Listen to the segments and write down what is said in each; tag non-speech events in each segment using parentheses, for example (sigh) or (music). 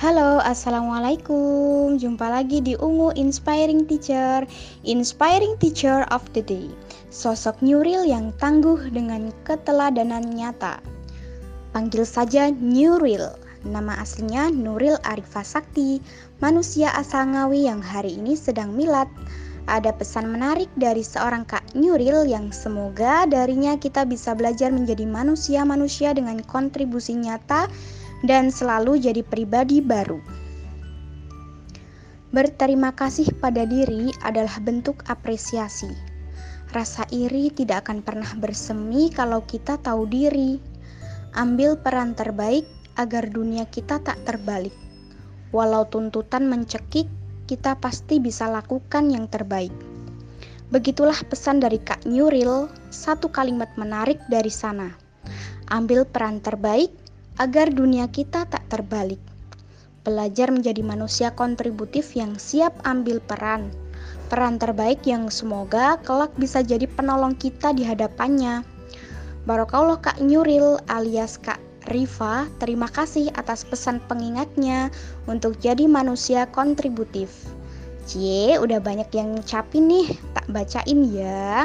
Halo, Assalamualaikum. Jumpa lagi di Ungu Inspiring Teacher. Inspiring Teacher of the Day. Sosok Nuril yang tangguh dengan keteladanan nyata. Panggil saja Nuril. Nama aslinya Nuril Arifah Sakti Manusia asal Ngawi yang hari ini sedang milad ada pesan menarik dari seorang Kak Nuril yang semoga darinya kita bisa belajar menjadi manusia-manusia dengan kontribusi nyata dan selalu jadi pribadi baru. Berterima kasih pada diri adalah bentuk apresiasi. Rasa iri tidak akan pernah bersemi kalau kita tahu diri. Ambil peran terbaik agar dunia kita tak terbalik. Walau tuntutan mencekik, kita pasti bisa lakukan yang terbaik. Begitulah pesan dari Kak Nuril, satu kalimat menarik dari sana. Ambil peran terbaik agar dunia kita tak terbalik. Belajar menjadi manusia kontributif yang siap ambil peran. Peran terbaik yang semoga kelak bisa jadi penolong kita di hadapannya. Barokallah Kak Nuril alias Kak Riva, terima kasih atas pesan pengingatnya untuk jadi manusia kontributif. Cie, udah banyak yang ngucapin nih, tak bacain ya.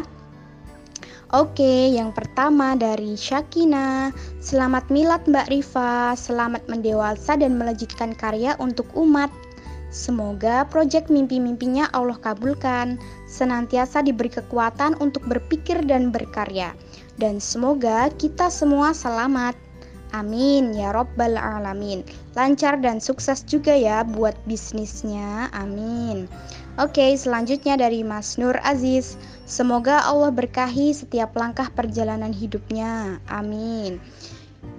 Oke, yang pertama dari Syakina. Selamat milad Mbak Riva, selamat mendewasa dan melejitkan karya untuk umat. Semoga proyek mimpi-mimpinya Allah kabulkan, senantiasa diberi kekuatan untuk berpikir dan berkarya. Dan semoga kita semua selamat. Amin ya Robbal 'Alamin. Lancar dan sukses juga ya buat bisnisnya. Amin. Oke, selanjutnya dari Mas Nur Aziz. Semoga Allah berkahi setiap langkah perjalanan hidupnya. Amin.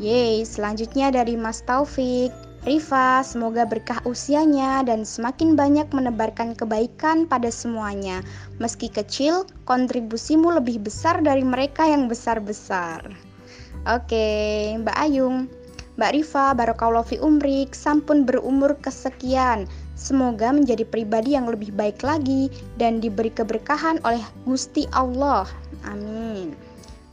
Yeay, selanjutnya dari Mas Taufik. Riva, semoga berkah usianya dan semakin banyak menebarkan kebaikan pada semuanya. Meski kecil, kontribusimu lebih besar dari mereka yang besar-besar. Oke, Mbak Ayung. Mbak Riva, Barokallahu fi umrik, sampun berumur kesekian. Semoga menjadi pribadi yang lebih baik lagi dan diberi keberkahan oleh Gusti Allah. Amin.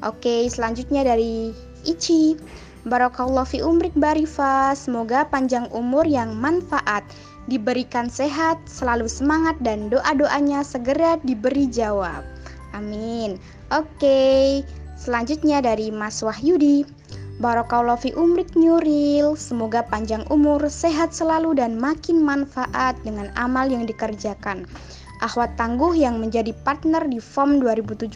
Oke, selanjutnya dari Ici. Barokallahu fi umrik Mbak Riva, semoga panjang umur yang manfaat, diberikan sehat, selalu semangat dan doa-doanya segera diberi jawab. Amin. Oke. Selanjutnya dari Mas Wahyudi. Barakallahu fi umrik Nuril, semoga panjang umur, sehat selalu dan makin manfaat dengan amal yang dikerjakan. Ahwat tangguh yang menjadi partner di FOM 2017.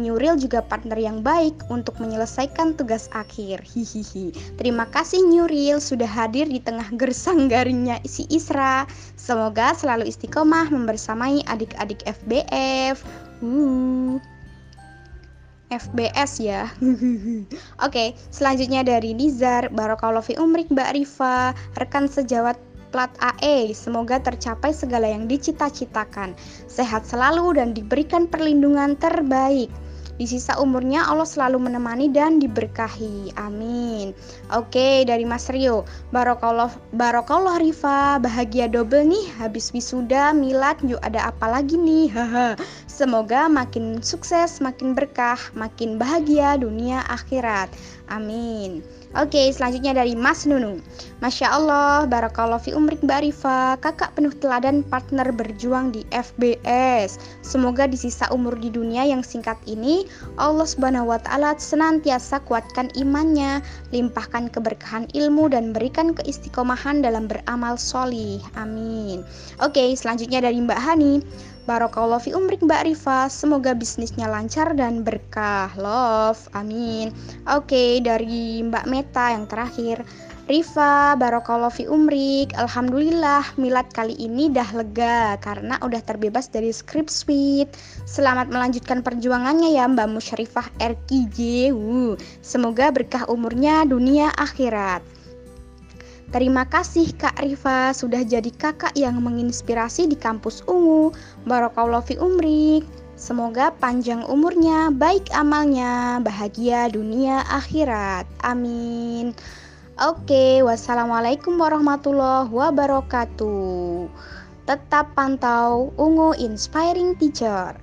Nuril juga partner yang baik untuk menyelesaikan tugas akhir. Hihihi. Terima kasih Nuril sudah hadir di tengah gersang garingnya si Isra. Semoga selalu istiqomah membersamai adik-adik FBF. Uh. FBS ya. (laughs) Oke, selanjutnya dari Nizar, Barokallahu fi umrik Mbak Rifa, rekan sejawat plat AE. Semoga tercapai segala yang dicita-citakan. Sehat selalu dan diberikan perlindungan terbaik. Di sisa umurnya Allah selalu menemani dan diberkahi. Amin. Oke, dari Mas Rio. Barokallah barokallah Rifa, bahagia double nih habis wisuda, milad, yuk ada apa lagi nih? (laughs) Haha. Semoga makin sukses, makin berkah, makin bahagia dunia akhirat. Amin. Oke, selanjutnya dari Mas Nunu. Masya Allah, Barakallah fi umrik Mbak Rifa, kakak penuh teladan partner berjuang di FBS. Semoga di sisa umur di dunia yang singkat ini, Allah Subhanahu wa Ta'ala senantiasa kuatkan imannya, limpahkan keberkahan ilmu, dan berikan keistiqomahan dalam beramal solih. Amin. Oke, selanjutnya dari Mbak Hani. Barakallah fi umrik Mbak Rifa Semoga bisnisnya lancar dan berkah Love, amin Oke, dari Mbak Meta yang terakhir Rifa, Barakallah fi umrik Alhamdulillah, milad kali ini dah lega Karena udah terbebas dari script suite Selamat melanjutkan perjuangannya ya Mbak Musyrifah RKJ Semoga berkah umurnya dunia akhirat Terima kasih Kak Riva sudah jadi kakak yang menginspirasi di kampus Ungu. Barakallahu fi umrik. Semoga panjang umurnya, baik amalnya, bahagia dunia akhirat. Amin. Oke, wassalamualaikum warahmatullahi wabarakatuh. Tetap pantau Ungu Inspiring Teacher.